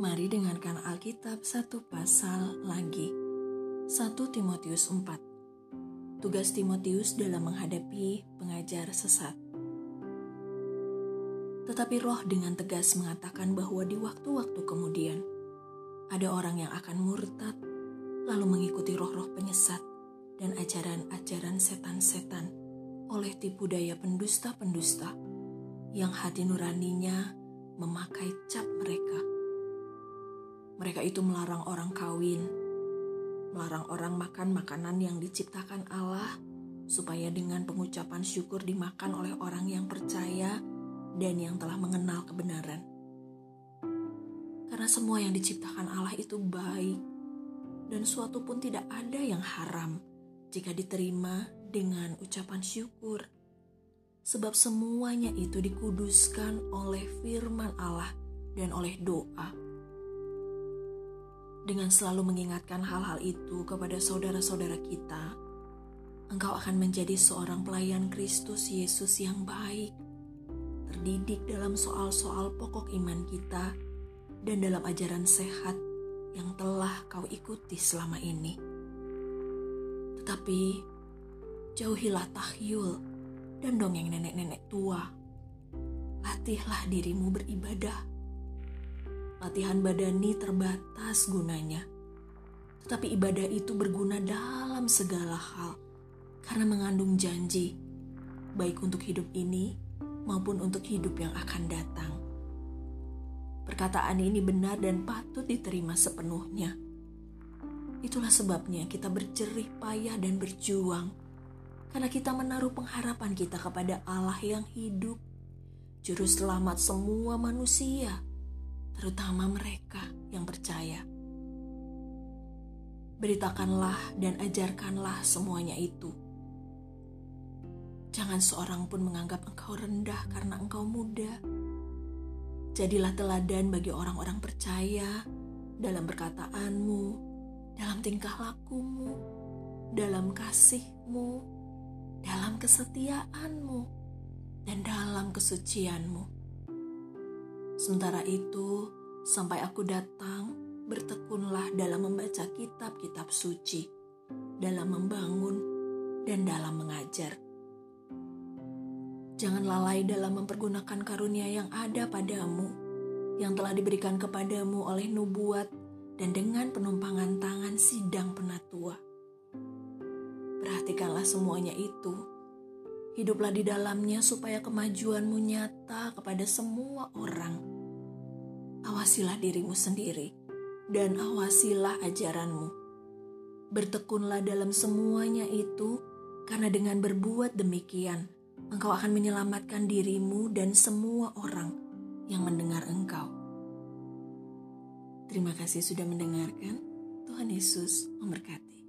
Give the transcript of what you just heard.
Mari dengarkan Alkitab satu pasal lagi. 1 Timotius 4 Tugas Timotius dalam menghadapi pengajar sesat. Tetapi roh dengan tegas mengatakan bahwa di waktu-waktu kemudian ada orang yang akan murtad lalu mengikuti roh-roh penyesat dan ajaran-ajaran setan-setan oleh tipu daya pendusta-pendusta yang hati nuraninya memakai cap mereka. Mereka itu melarang orang kawin, melarang orang makan makanan yang diciptakan Allah, supaya dengan pengucapan syukur dimakan oleh orang yang percaya dan yang telah mengenal kebenaran. Karena semua yang diciptakan Allah itu baik, dan suatu pun tidak ada yang haram jika diterima dengan ucapan syukur sebab semuanya itu dikuduskan oleh firman Allah dan oleh doa. Dengan selalu mengingatkan hal-hal itu kepada saudara-saudara kita, engkau akan menjadi seorang pelayan Kristus Yesus yang baik, terdidik dalam soal-soal pokok iman kita, dan dalam ajaran sehat yang telah kau ikuti selama ini. Tetapi jauhilah tahyul dan dongeng nenek-nenek tua. Latihlah dirimu beribadah. Latihan badani terbatas gunanya, tetapi ibadah itu berguna dalam segala hal. Karena mengandung janji, baik untuk hidup ini maupun untuk hidup yang akan datang. Perkataan ini benar dan patut diterima sepenuhnya. Itulah sebabnya kita berjerih payah dan berjuang. Karena kita menaruh pengharapan kita kepada Allah yang hidup, juru selamat semua manusia, terutama mereka yang percaya. Beritakanlah dan ajarkanlah semuanya itu. Jangan seorang pun menganggap engkau rendah karena engkau muda. Jadilah teladan bagi orang-orang percaya dalam perkataanmu, dalam tingkah lakumu, dalam kasihmu, dalam kesetiaanmu dan dalam kesucianmu. Sementara itu, sampai aku datang, bertekunlah dalam membaca kitab-kitab suci, dalam membangun, dan dalam mengajar. Jangan lalai dalam mempergunakan karunia yang ada padamu, yang telah diberikan kepadamu oleh nubuat dan dengan penumpangan tangan sidang penatua Perhatikanlah semuanya itu. Hiduplah di dalamnya supaya kemajuanmu nyata kepada semua orang. Awasilah dirimu sendiri dan awasilah ajaranmu. Bertekunlah dalam semuanya itu, karena dengan berbuat demikian, engkau akan menyelamatkan dirimu dan semua orang yang mendengar engkau. Terima kasih sudah mendengarkan. Tuhan Yesus memberkati.